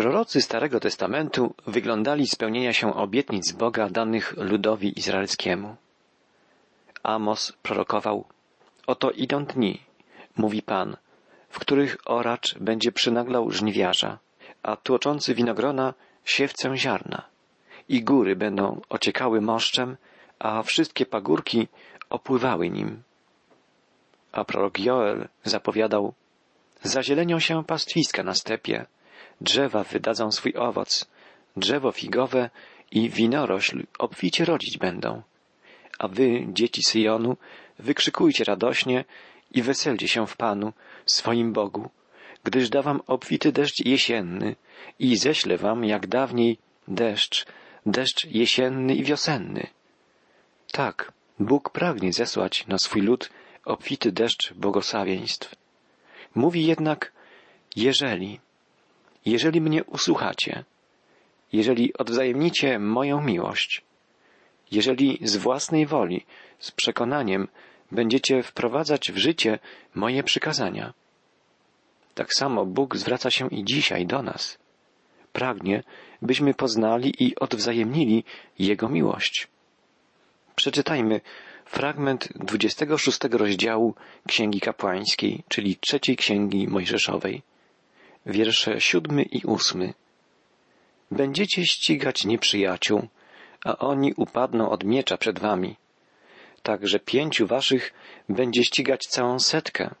Prorocy Starego Testamentu wyglądali spełnienia się obietnic Boga danych ludowi izraelskiemu. Amos prorokował, oto idą dni, mówi Pan, w których oracz będzie przynaglał żniwiarza, a tłoczący winogrona siewcę ziarna. I góry będą ociekały moszczem, a wszystkie pagórki opływały nim. A prorok Joel zapowiadał, zazielenią się pastwiska na stepie, drzewa wydadzą swój owoc, drzewo figowe i winorośl obficie rodzić będą. A wy, dzieci Syjonu, wykrzykujcie radośnie i weselcie się w Panu, swoim Bogu, gdyż da wam obfity deszcz jesienny i ześlę wam jak dawniej deszcz, deszcz jesienny i wiosenny. Tak, Bóg pragnie zesłać na swój lud obfity deszcz błogosławieństw. Mówi jednak, jeżeli, jeżeli mnie usłuchacie, jeżeli odwzajemnicie moją miłość, jeżeli z własnej woli, z przekonaniem będziecie wprowadzać w życie moje przykazania. Tak samo Bóg zwraca się i dzisiaj do nas. Pragnie, byśmy poznali i odwzajemnili Jego miłość. Przeczytajmy fragment 26 rozdziału Księgi Kapłańskiej, czyli trzeciej Księgi Mojżeszowej, wiersze siódmy i ósmy. Będziecie ścigać nieprzyjaciół, a oni upadną od miecza przed wami. Także pięciu waszych będzie ścigać całą setkę,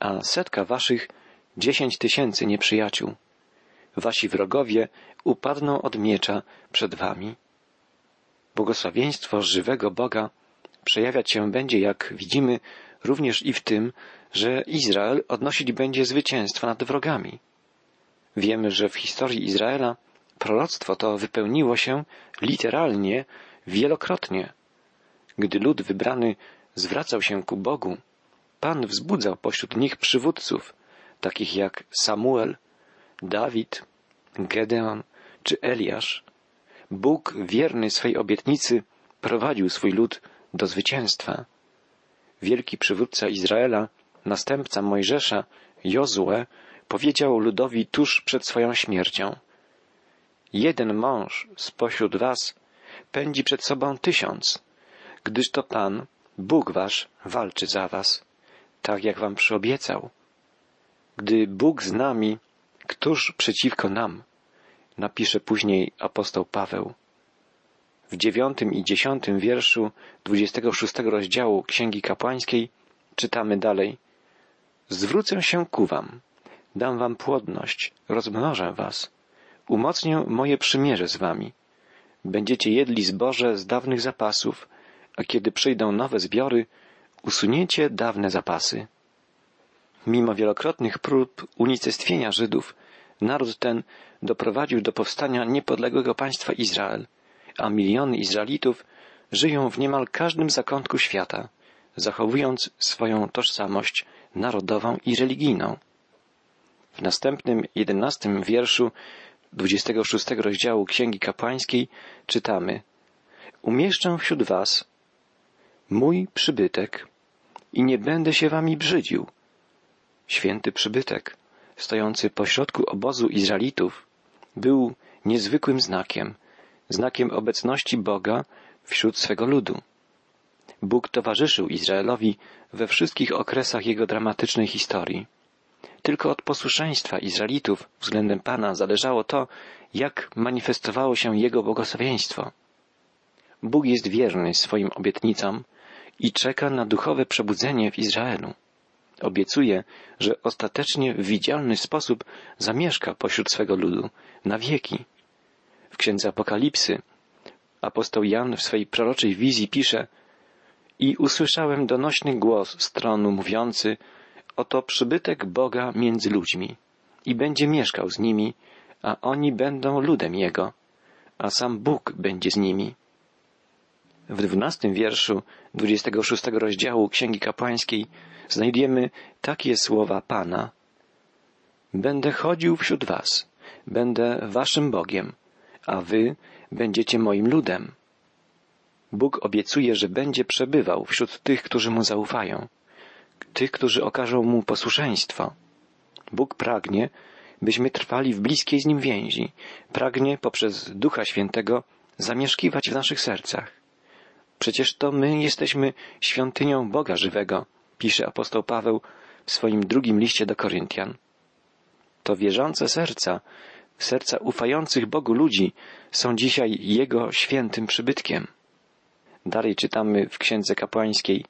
a setka waszych dziesięć tysięcy nieprzyjaciół. Wasi wrogowie upadną od miecza przed wami. Błogosławieństwo żywego Boga przejawiać się będzie, jak widzimy, również i w tym, że Izrael odnosić będzie zwycięstwo nad wrogami. Wiemy, że w historii Izraela proroctwo to wypełniło się literalnie wielokrotnie. Gdy lud wybrany zwracał się ku Bogu, Pan wzbudzał pośród nich przywódców, takich jak Samuel, Dawid, Gedeon czy Eliasz. Bóg, wierny swej obietnicy, prowadził swój lud do zwycięstwa. Wielki przywódca Izraela, następca Mojżesza, Jozue, powiedział ludowi tuż przed swoją śmiercią. Jeden mąż spośród was pędzi przed sobą tysiąc, gdyż to Pan, Bóg wasz, walczy za was, tak jak wam przyobiecał. Gdy Bóg z nami, któż przeciwko nam? Napisze później apostoł Paweł. W dziewiątym i dziesiątym wierszu dwudziestego szóstego rozdziału Księgi Kapłańskiej czytamy dalej. Zwrócę się ku wam, dam wam płodność, rozmnożę was, umocnię moje przymierze z wami. Będziecie jedli zboże z dawnych zapasów, a kiedy przyjdą nowe zbiory, usuniecie dawne zapasy. Mimo wielokrotnych prób unicestwienia Żydów, naród ten doprowadził do powstania niepodległego państwa Izrael, a miliony Izraelitów żyją w niemal każdym zakątku świata, zachowując swoją tożsamość narodową i religijną. W następnym jedenastym wierszu 26 rozdziału Księgi Kapłańskiej czytamy Umieszczę wśród was mój przybytek i nie będę się wami brzydził. Święty przybytek, stojący pośrodku obozu Izraelitów, był niezwykłym znakiem, znakiem obecności Boga wśród swego ludu. Bóg towarzyszył Izraelowi we wszystkich okresach jego dramatycznej historii. Tylko od posłuszeństwa Izraelitów względem Pana zależało to, jak manifestowało się Jego błogosławieństwo. Bóg jest wierny swoim obietnicom i czeka na duchowe przebudzenie w Izraelu. Obiecuje, że ostatecznie w widzialny sposób zamieszka pośród swego ludu na wieki. W księdze Apokalipsy apostoł Jan w swej proroczej wizji pisze i usłyszałem donośny głos z tronu mówiący oto przybytek Boga między ludźmi i będzie mieszkał z nimi, a oni będą ludem Jego, a sam Bóg będzie z nimi. W dwunastym wierszu dwudziestego szóstego rozdziału Księgi Kapłańskiej znajdziemy takie słowa Pana. Będę chodził wśród was, będę waszym Bogiem, a wy będziecie moim ludem. Bóg obiecuje, że będzie przebywał wśród tych, którzy mu zaufają, tych, którzy okażą mu posłuszeństwo. Bóg pragnie, byśmy trwali w bliskiej z Nim więzi. Pragnie poprzez Ducha Świętego zamieszkiwać w naszych sercach. Przecież to my jesteśmy świątynią Boga żywego, pisze apostoł Paweł w swoim drugim liście do Koryntian. To wierzące serca, serca ufających Bogu ludzi są dzisiaj Jego świętym przybytkiem. Dalej czytamy w Księdze Kapłańskiej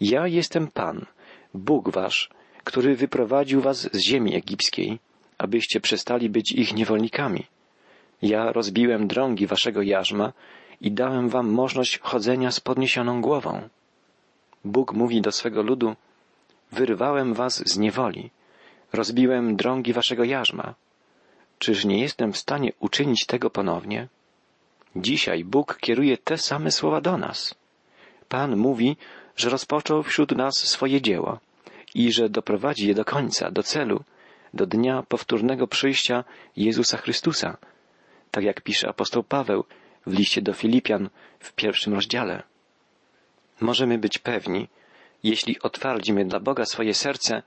Ja jestem Pan, Bóg wasz, który wyprowadził was z ziemi egipskiej, abyście przestali być ich niewolnikami. Ja rozbiłem drągi waszego jarzma i dałem wam możność chodzenia z podniesioną głową. Bóg mówi do swego ludu, wyrwałem was z niewoli, rozbiłem drągi waszego jarzma. Czyż nie jestem w stanie uczynić tego ponownie? Dzisiaj Bóg kieruje te same słowa do nas. Pan mówi, że rozpoczął wśród nas swoje dzieło i że doprowadzi je do końca, do celu, do dnia powtórnego przyjścia Jezusa Chrystusa, tak jak pisze apostoł Paweł w liście do Filipian w pierwszym rozdziale. Możemy być pewni, jeśli otwardzimy dla Boga swoje serce,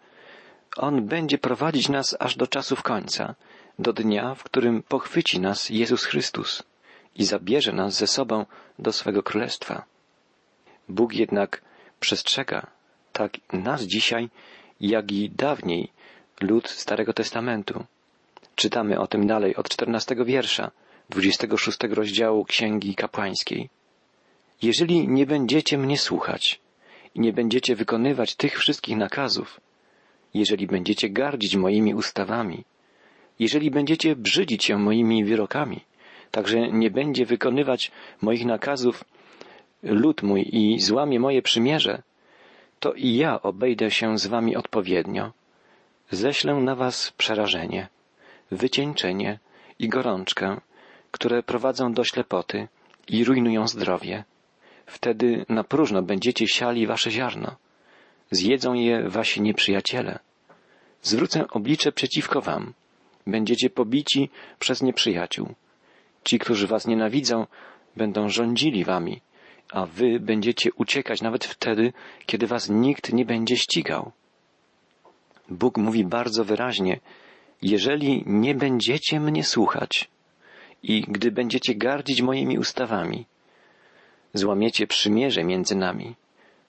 On będzie prowadzić nas aż do czasów końca, do dnia, w którym pochwyci nas Jezus Chrystus i zabierze nas ze sobą do swego królestwa. Bóg jednak przestrzega tak nas dzisiaj, jak i dawniej lud Starego Testamentu. Czytamy o tym dalej od czternastego wiersza, dwudziestego szóstego rozdziału Księgi Kapłańskiej. Jeżeli nie będziecie mnie słuchać i nie będziecie wykonywać tych wszystkich nakazów, jeżeli będziecie gardzić moimi ustawami, jeżeli będziecie brzydzić się moimi wyrokami, także nie będzie wykonywać moich nakazów lud mój i złamie moje przymierze, to i ja obejdę się z wami odpowiednio. Ześlę na was przerażenie, wycieńczenie i gorączkę, które prowadzą do ślepoty i rujnują zdrowie. Wtedy na próżno będziecie siali wasze ziarno. Zjedzą je wasi nieprzyjaciele. Zwrócę oblicze przeciwko wam. Będziecie pobici przez nieprzyjaciół. Ci, którzy was nienawidzą, będą rządzili wami a wy będziecie uciekać nawet wtedy, kiedy was nikt nie będzie ścigał. Bóg mówi bardzo wyraźnie, jeżeli nie będziecie mnie słuchać i gdy będziecie gardzić moimi ustawami, złamiecie przymierze między nami,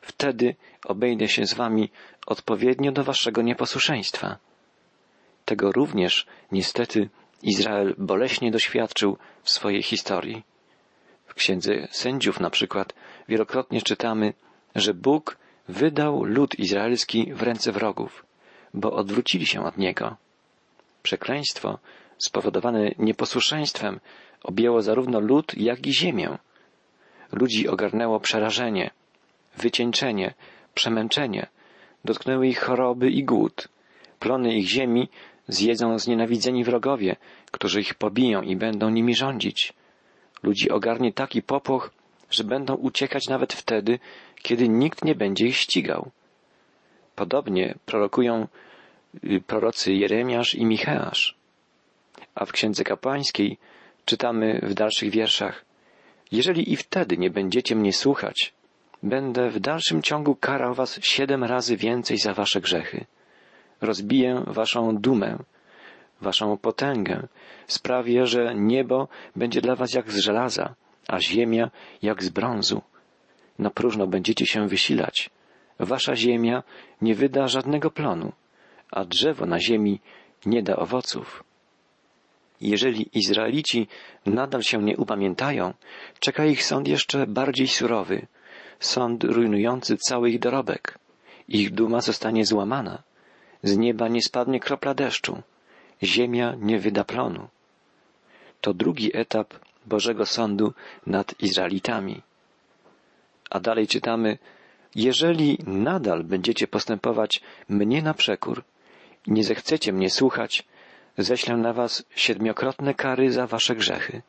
wtedy obejdę się z wami odpowiednio do waszego nieposłuszeństwa. Tego również, niestety, Izrael boleśnie doświadczył w swojej historii. W księdze sędziów na przykład wielokrotnie czytamy, że Bóg wydał lud izraelski w ręce wrogów, bo odwrócili się od niego. Przekleństwo spowodowane nieposłuszeństwem objęło zarówno lud, jak i ziemię. Ludzi ogarnęło przerażenie, wycieńczenie, przemęczenie, dotknęły ich choroby i głód. Plony ich ziemi zjedzą znienawidzeni wrogowie, którzy ich pobiją i będą nimi rządzić. Ludzi ogarnie taki popłoch, że będą uciekać nawet wtedy, kiedy nikt nie będzie ich ścigał. Podobnie prorokują y, prorocy Jeremiasz i Micheasz. A w Księdze Kapłańskiej czytamy w dalszych wierszach Jeżeli i wtedy nie będziecie mnie słuchać, będę w dalszym ciągu karał was siedem razy więcej za wasze grzechy. Rozbiję waszą dumę, waszą potęgę, sprawię, że niebo będzie dla was jak z żelaza, a ziemia jak z brązu. Na próżno będziecie się wysilać. Wasza ziemia nie wyda żadnego plonu, a drzewo na ziemi nie da owoców. Jeżeli Izraelici nadal się nie upamiętają, czeka ich sąd jeszcze bardziej surowy, sąd rujnujący cały ich dorobek. Ich duma zostanie złamana. Z nieba nie spadnie kropla deszczu ziemia nie wyda plonu. To drugi etap Bożego Sądu nad Izraelitami. A dalej czytamy, jeżeli nadal będziecie postępować mnie na przekór nie zechcecie mnie słuchać, ześlę na was siedmiokrotne kary za wasze grzechy.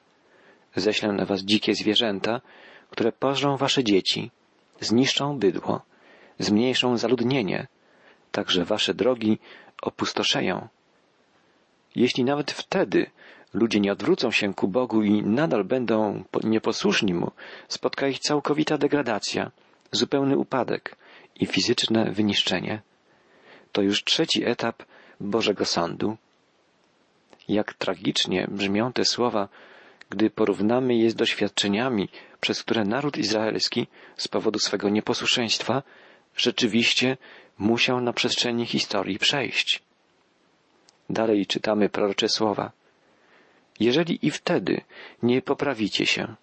Ześlę na was dzikie zwierzęta, które pożrą wasze dzieci, zniszczą bydło, zmniejszą zaludnienie, także wasze drogi opustoszeją. Jeśli nawet wtedy ludzie nie odwrócą się ku Bogu i nadal będą nieposłuszni Mu, spotka ich całkowita degradacja, zupełny upadek i fizyczne wyniszczenie. To już trzeci etap Bożego Sądu. Jak tragicznie brzmią te słowa, gdy porównamy je z doświadczeniami, przez które naród izraelski z powodu swego nieposłuszeństwa rzeczywiście musiał na przestrzeni historii przejść. Dalej czytamy prorocze słowa. Jeżeli i wtedy nie poprawicie się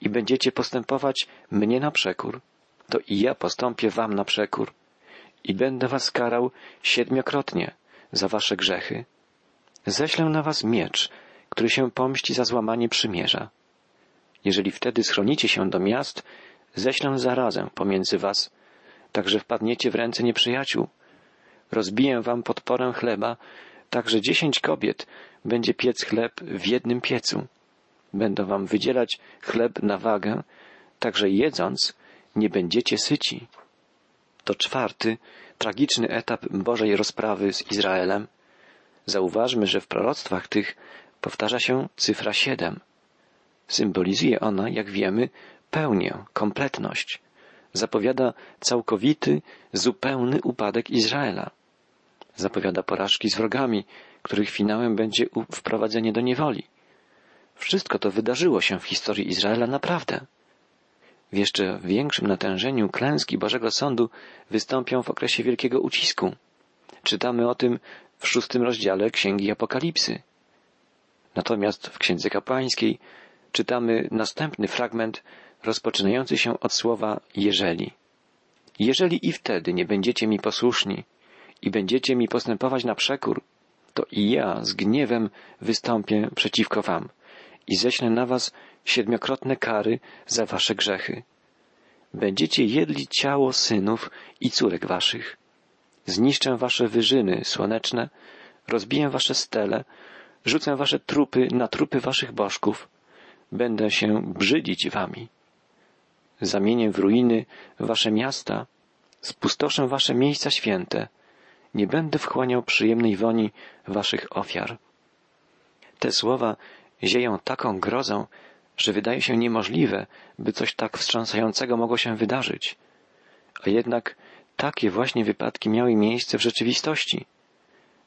i będziecie postępować mnie na przekór, to i ja postąpię wam na przekór i będę was karał siedmiokrotnie za wasze grzechy. Ześlę na was miecz, który się pomści za złamanie przymierza. Jeżeli wtedy schronicie się do miast, ześlę zarazę pomiędzy was, tak że wpadniecie w ręce nieprzyjaciół. Rozbiję wam podporę chleba, tak że dziesięć kobiet będzie piec chleb w jednym piecu. Będą wam wydzielać chleb na wagę, tak że jedząc nie będziecie syci. To czwarty, tragiczny etap Bożej rozprawy z Izraelem. Zauważmy, że w proroctwach tych powtarza się cyfra siedem. Symbolizuje ona, jak wiemy, pełnię, kompletność. Zapowiada całkowity, zupełny upadek Izraela. Zapowiada porażki z wrogami, których finałem będzie wprowadzenie do niewoli. Wszystko to wydarzyło się w historii Izraela naprawdę. W jeszcze większym natężeniu klęski Bożego Sądu wystąpią w okresie wielkiego ucisku. Czytamy o tym w szóstym rozdziale Księgi Apokalipsy. Natomiast w Księdze Kapłańskiej czytamy następny fragment rozpoczynający się od słowa jeżeli. Jeżeli i wtedy nie będziecie mi posłuszni i będziecie mi postępować na przekór, to i ja z gniewem wystąpię przeciwko wam i ześlę na was siedmiokrotne kary za wasze grzechy. Będziecie jedli ciało synów i córek waszych. Zniszczę wasze wyżyny słoneczne, rozbiję wasze stele, rzucę wasze trupy na trupy waszych bożków, będę się brzydzić wami. Zamienię w ruiny wasze miasta, spustoszę wasze miejsca święte, nie będę wchłaniał przyjemnej woni waszych ofiar. Te słowa zieją taką grozą, że wydaje się niemożliwe, by coś tak wstrząsającego mogło się wydarzyć. A jednak takie właśnie wypadki miały miejsce w rzeczywistości.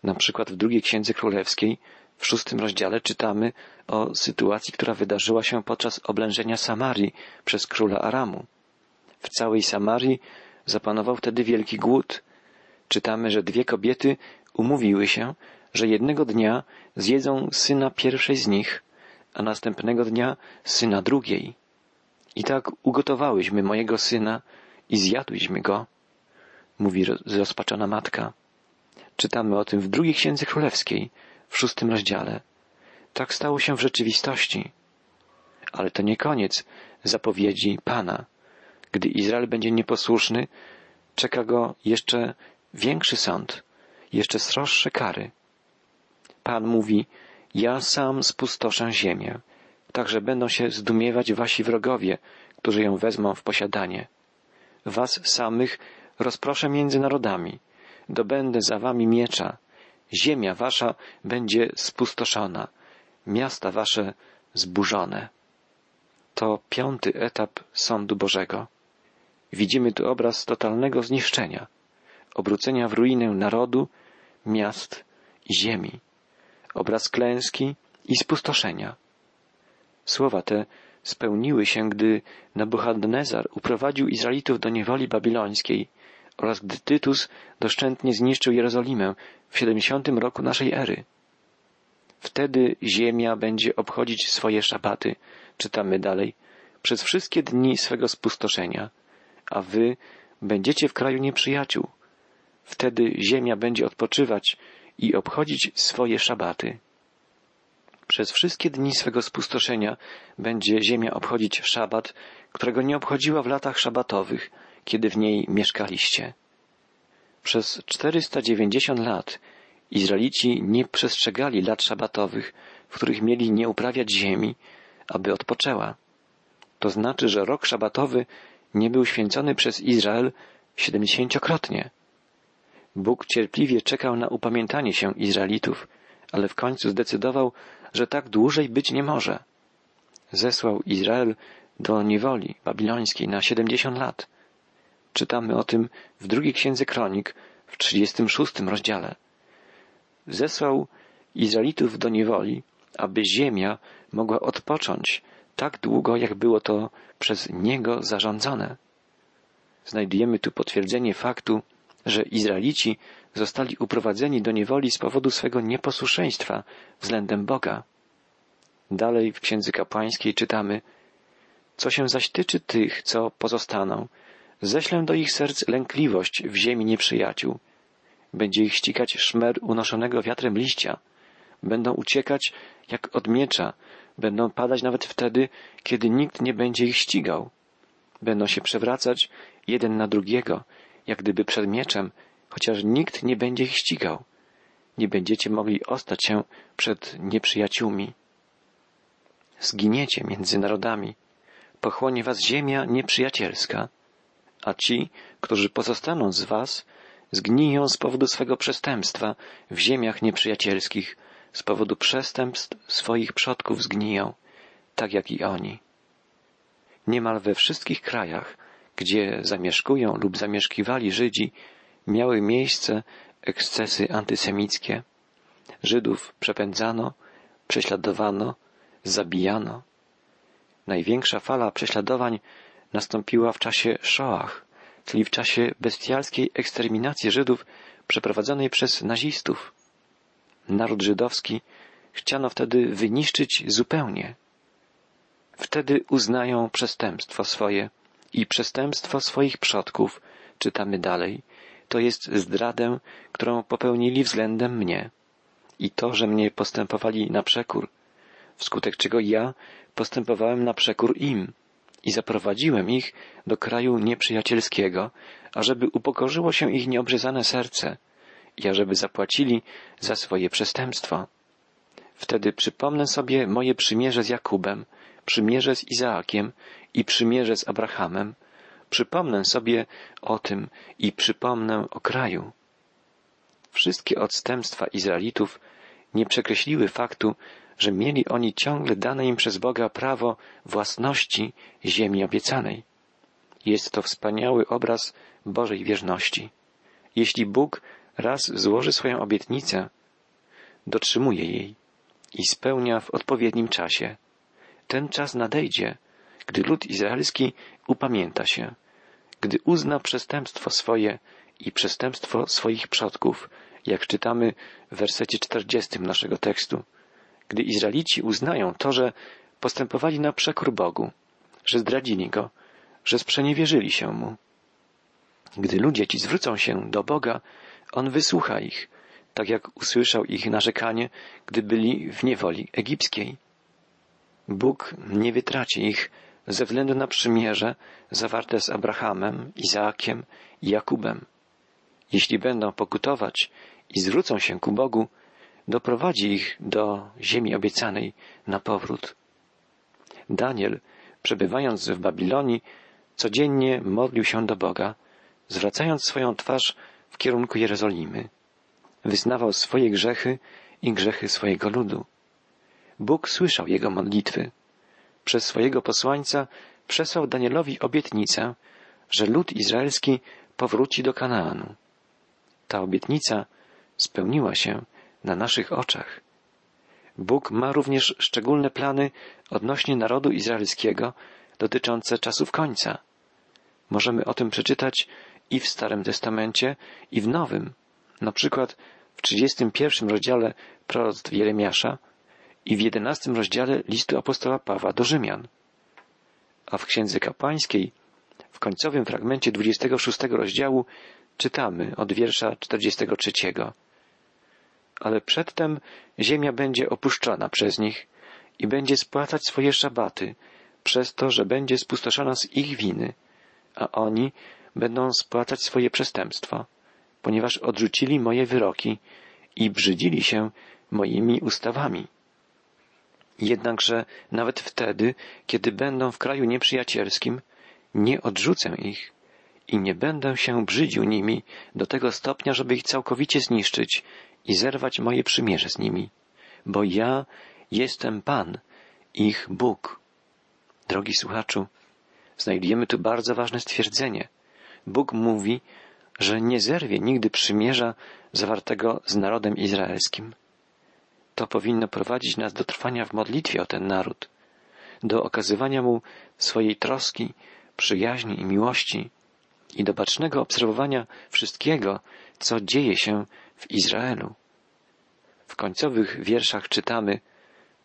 Na przykład w drugiej księdze królewskiej, w szóstym rozdziale czytamy o sytuacji, która wydarzyła się podczas oblężenia Samarii przez króla Aramu. W całej Samarii zapanował wtedy wielki głód. Czytamy, że dwie kobiety umówiły się, że jednego dnia zjedzą syna pierwszej z nich, a następnego dnia syna drugiej. I tak ugotowałyśmy mojego syna i zjadłyśmy go, mówi zrozpaczona matka. Czytamy o tym w drugiej księdze królewskiej, w szóstym rozdziale. Tak stało się w rzeczywistości. Ale to nie koniec zapowiedzi Pana. Gdy Izrael będzie nieposłuszny, czeka go jeszcze większy sąd, jeszcze sroższe kary. Pan mówi, ja sam spustoszę ziemię, tak że będą się zdumiewać wasi wrogowie, którzy ją wezmą w posiadanie. Was samych rozproszę między narodami, dobędę za wami miecza, ziemia wasza będzie spustoszona, miasta wasze zburzone. To piąty etap sądu Bożego. Widzimy tu obraz totalnego zniszczenia, obrócenia w ruinę narodu, miast i ziemi obraz klęski i spustoszenia. Słowa te spełniły się, gdy Nabuchadnezar uprowadził Izraelitów do niewoli babilońskiej oraz gdy Tytus doszczętnie zniszczył Jerozolimę w 70 roku naszej ery. Wtedy ziemia będzie obchodzić swoje szabaty, czytamy dalej, przez wszystkie dni swego spustoszenia, a wy będziecie w kraju nieprzyjaciół. Wtedy ziemia będzie odpoczywać i obchodzić swoje szabaty. Przez wszystkie dni swego spustoszenia będzie ziemia obchodzić szabat, którego nie obchodziła w latach szabatowych, kiedy w niej mieszkaliście. Przez 490 lat Izraelici nie przestrzegali lat szabatowych, w których mieli nie uprawiać ziemi, aby odpoczęła. To znaczy, że rok szabatowy nie był święcony przez Izrael siedemdziesięciokrotnie. Bóg cierpliwie czekał na upamiętanie się Izraelitów, ale w końcu zdecydował, że tak dłużej być nie może. Zesłał Izrael do niewoli babilońskiej na siedemdziesiąt lat. Czytamy o tym w drugiej księdze kronik w trzydziestym szóstym rozdziale. Zesłał Izraelitów do niewoli, aby ziemia mogła odpocząć tak długo, jak było to przez Niego zarządzone. Znajdujemy tu potwierdzenie faktu, że Izraelici zostali uprowadzeni do niewoli z powodu swego nieposłuszeństwa względem Boga. Dalej w Księdze Kapłańskiej czytamy Co się zaś tyczy tych, co pozostaną, ześlę do ich serc lękliwość w ziemi nieprzyjaciół. Będzie ich ścigać szmer unoszonego wiatrem liścia. Będą uciekać jak od miecza, będą padać nawet wtedy, kiedy nikt nie będzie ich ścigał. Będą się przewracać jeden na drugiego, jak gdyby przed mieczem, chociaż nikt nie będzie ich ścigał. Nie będziecie mogli ostać się przed nieprzyjaciółmi. Zginiecie między narodami. Pochłonie was ziemia nieprzyjacielska, a ci, którzy pozostaną z was, zgniją z powodu swego przestępstwa w ziemiach nieprzyjacielskich, z powodu przestępstw swoich przodków zgniją, tak jak i oni. Niemal we wszystkich krajach, gdzie zamieszkują lub zamieszkiwali Żydzi, miały miejsce ekscesy antysemickie. Żydów przepędzano, prześladowano, zabijano. Największa fala prześladowań nastąpiła w czasie Shoah, czyli w czasie bestialskiej eksterminacji Żydów przeprowadzonej przez nazistów. Naród żydowski chciano wtedy wyniszczyć zupełnie. Wtedy uznają przestępstwo swoje i przestępstwo swoich przodków, czytamy dalej, to jest zdradę, którą popełnili względem mnie i to, że mnie postępowali na przekór, wskutek czego ja postępowałem na przekór im i zaprowadziłem ich do kraju nieprzyjacielskiego, ażeby upokorzyło się ich nieobrzezane serce i ażeby zapłacili za swoje przestępstwo. Wtedy przypomnę sobie moje przymierze z Jakubem, przymierze z Izaakiem i przymierze z Abrahamem, przypomnę sobie o tym i przypomnę o kraju. Wszystkie odstępstwa Izraelitów nie przekreśliły faktu, że mieli oni ciągle dane im przez Boga prawo własności ziemi obiecanej. Jest to wspaniały obraz Bożej wierności. Jeśli Bóg raz złoży swoją obietnicę, dotrzymuje jej i spełnia w odpowiednim czasie. Ten czas nadejdzie, gdy lud izraelski upamięta się, gdy uzna przestępstwo swoje i przestępstwo swoich przodków, jak czytamy w wersecie czterdziestym naszego tekstu. Gdy Izraelici uznają to, że postępowali na przekór Bogu, że zdradzili Go, że sprzeniewierzyli się Mu. Gdy ludzie ci zwrócą się do Boga, On wysłucha ich, tak jak usłyszał ich narzekanie, gdy byli w niewoli egipskiej. Bóg nie wytraci ich ze względu na przymierze zawarte z Abrahamem, Izaakiem i Jakubem. Jeśli będą pokutować i zwrócą się ku Bogu, doprowadzi ich do ziemi obiecanej na powrót. Daniel, przebywając w Babilonii, codziennie modlił się do Boga, zwracając swoją twarz w kierunku Jerozolimy. Wyznawał swoje grzechy i grzechy swojego ludu. Bóg słyszał jego modlitwy. Przez swojego posłańca przesłał Danielowi obietnicę, że lud izraelski powróci do Kanaanu. Ta obietnica spełniła się na naszych oczach. Bóg ma również szczególne plany odnośnie narodu izraelskiego dotyczące czasów końca. Możemy o tym przeczytać i w Starym Testamencie, i w Nowym. Na przykład w 31 rozdziale proroctw Jeremiasza i w 11 rozdziale listu apostoła Pawła do Rzymian. A w Księdze Kapłańskiej, w końcowym fragmencie 26 rozdziału, czytamy od wiersza 43. Ale przedtem ziemia będzie opuszczona przez nich i będzie spłacać swoje szabaty, przez to, że będzie spustoszona z ich winy, a oni będą spłacać swoje przestępstwa, ponieważ odrzucili moje wyroki i brzydzili się moimi ustawami. Jednakże nawet wtedy, kiedy będą w kraju nieprzyjacielskim, nie odrzucę ich i nie będę się brzydził nimi do tego stopnia, żeby ich całkowicie zniszczyć i zerwać moje przymierze z nimi, bo ja jestem Pan, ich Bóg. Drogi słuchaczu, znajdujemy tu bardzo ważne stwierdzenie. Bóg mówi, że nie zerwie nigdy przymierza zawartego z narodem izraelskim. To powinno prowadzić nas do trwania w modlitwie o ten naród, do okazywania mu swojej troski, przyjaźni i miłości i do bacznego obserwowania wszystkiego, co dzieje się w Izraelu. W końcowych wierszach czytamy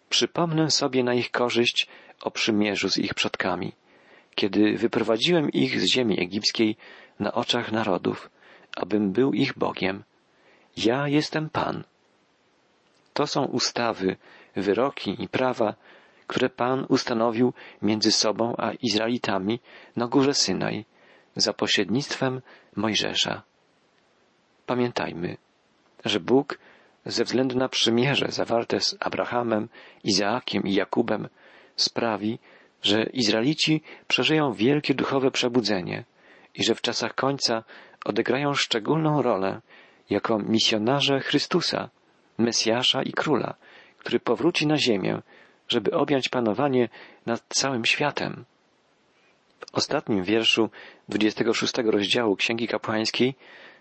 Przypomnę sobie na ich korzyść o przymierzu z ich przodkami, kiedy wyprowadziłem ich z ziemi egipskiej na oczach narodów, abym był ich Bogiem. Ja jestem Pan. To są ustawy, wyroki i prawa, które Pan ustanowił między sobą a Izraelitami na górze Synaj za pośrednictwem Mojżesza. Pamiętajmy, że Bóg ze względu na przymierze zawarte z Abrahamem, Izaakiem i Jakubem sprawi, że Izraelici przeżyją wielkie duchowe przebudzenie i że w czasach końca odegrają szczególną rolę jako misjonarze Chrystusa, Mesjasza i Króla, który powróci na ziemię, żeby objąć panowanie nad całym światem. W ostatnim wierszu 26 rozdziału Księgi Kapłańskiej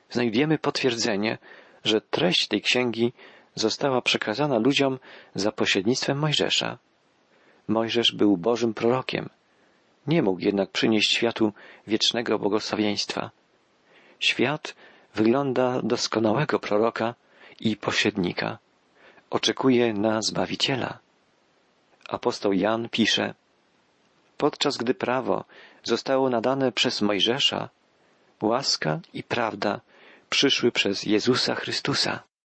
znajdziemy potwierdzenie, że treść tej księgi została przekazana ludziom za pośrednictwem Mojżesza. Mojżesz był Bożym prorokiem. Nie mógł jednak przynieść światu wiecznego błogosławieństwa. Świat wygląda doskonałego proroka i pośrednika. Oczekuje na Zbawiciela. Apostoł Jan pisze, podczas gdy prawo zostało nadane przez Mojżesza, łaska i prawda przyszły przez Jezusa Chrystusa.